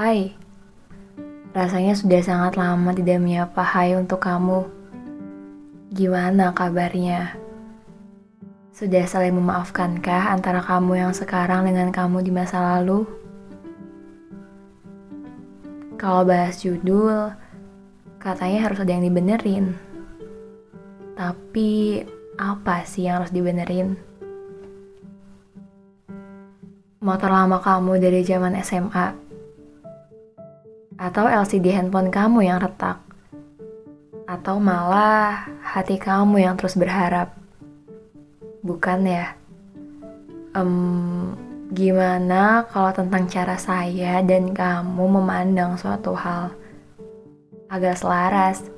Hai, rasanya sudah sangat lama tidak menyapa hai untuk kamu. Gimana kabarnya? Sudah saling memaafkankah antara kamu yang sekarang dengan kamu di masa lalu? Kalau bahas judul, katanya harus ada yang dibenerin. Tapi apa sih yang harus dibenerin? Motor lama kamu dari zaman SMA atau LCD handphone kamu yang retak. Atau malah hati kamu yang terus berharap. Bukan ya? Um, gimana kalau tentang cara saya dan kamu memandang suatu hal? Agak selaras.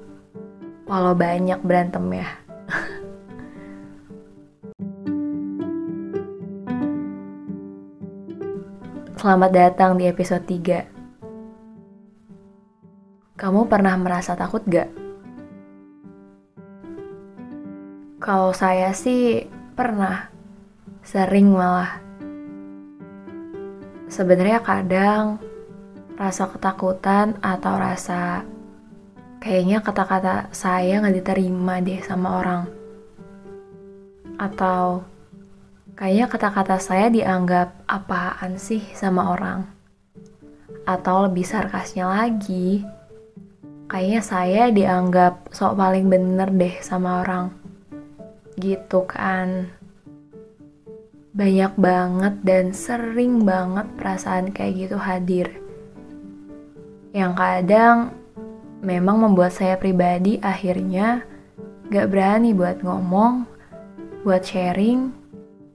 Walau banyak berantem ya. Selamat datang di episode 3 Kamu pernah merasa takut gak? Kalau saya sih pernah, sering malah. Sebenarnya kadang rasa ketakutan atau rasa kayaknya kata-kata saya nggak diterima deh sama orang. Atau Kayaknya kata-kata saya dianggap apaan sih sama orang. Atau lebih sarkasnya lagi, kayaknya saya dianggap sok paling bener deh sama orang. Gitu kan. Banyak banget dan sering banget perasaan kayak gitu hadir. Yang kadang memang membuat saya pribadi akhirnya gak berani buat ngomong, buat sharing,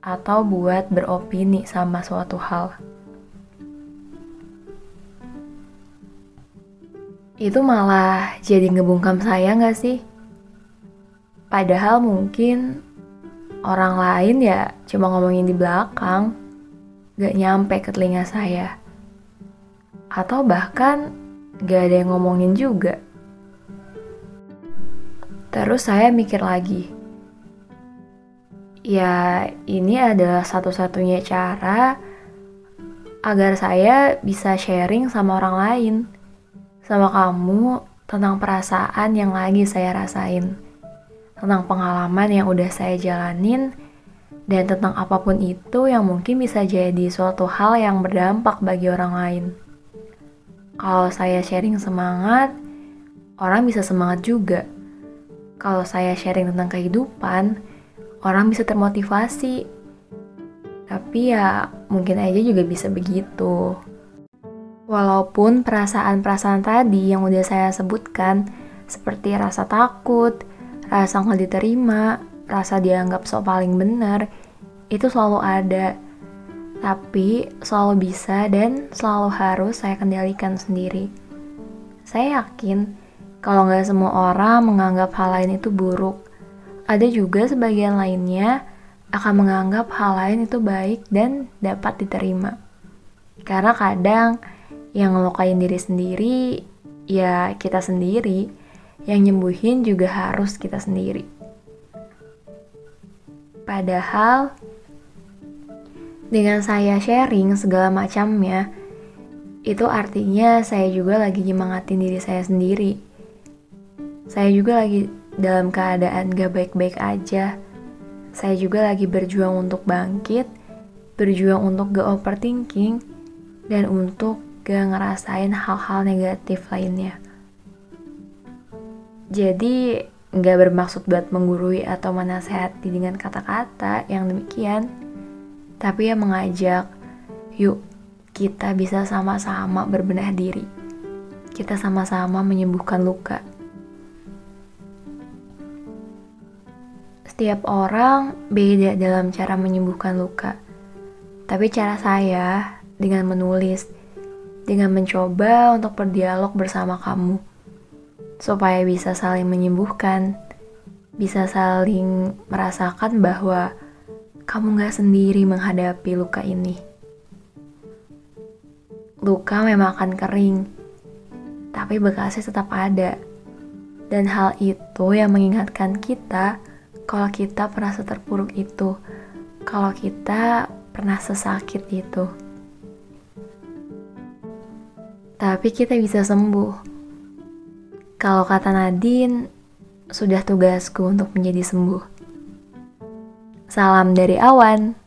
atau buat beropini sama suatu hal. Itu malah jadi ngebungkam saya nggak sih? Padahal mungkin orang lain ya cuma ngomongin di belakang, gak nyampe ke telinga saya. Atau bahkan gak ada yang ngomongin juga. Terus saya mikir lagi, ya ini adalah satu-satunya cara agar saya bisa sharing sama orang lain, sama kamu tentang perasaan yang lagi saya rasain, tentang pengalaman yang udah saya jalanin, dan tentang apa pun itu yang mungkin bisa jadi suatu hal yang berdampak bagi orang lain. Kalau saya sharing semangat, orang bisa semangat juga. Kalau saya sharing tentang kehidupan, orang bisa termotivasi. Tapi ya mungkin aja juga bisa begitu. Walaupun perasaan-perasaan tadi yang udah saya sebutkan, seperti rasa takut, rasa nggak diterima, rasa dianggap so paling benar, itu selalu ada. Tapi selalu bisa dan selalu harus saya kendalikan sendiri. Saya yakin kalau nggak semua orang menganggap hal lain itu buruk, ada juga sebagian lainnya akan menganggap hal lain itu baik dan dapat diterima. Karena kadang yang ngelukain diri sendiri ya kita sendiri, yang nyembuhin juga harus kita sendiri. Padahal dengan saya sharing segala macamnya, itu artinya saya juga lagi nyemangatin diri saya sendiri. Saya juga lagi dalam keadaan gak baik-baik aja. Saya juga lagi berjuang untuk bangkit, berjuang untuk gak overthinking, dan untuk gak ngerasain hal-hal negatif lainnya. Jadi, gak bermaksud buat menggurui atau menasehati dengan kata-kata yang demikian, tapi ya mengajak, yuk kita bisa sama-sama berbenah diri. Kita sama-sama menyembuhkan luka. Setiap orang beda dalam cara menyembuhkan luka. Tapi cara saya dengan menulis, dengan mencoba untuk berdialog bersama kamu, supaya bisa saling menyembuhkan, bisa saling merasakan bahwa kamu gak sendiri menghadapi luka ini. Luka memang akan kering, tapi bekasnya tetap ada. Dan hal itu yang mengingatkan kita kalau kita pernah seterpuruk itu, kalau kita pernah sesakit itu. Tapi kita bisa sembuh. Kalau kata Nadine, sudah tugasku untuk menjadi sembuh. Salam dari awan.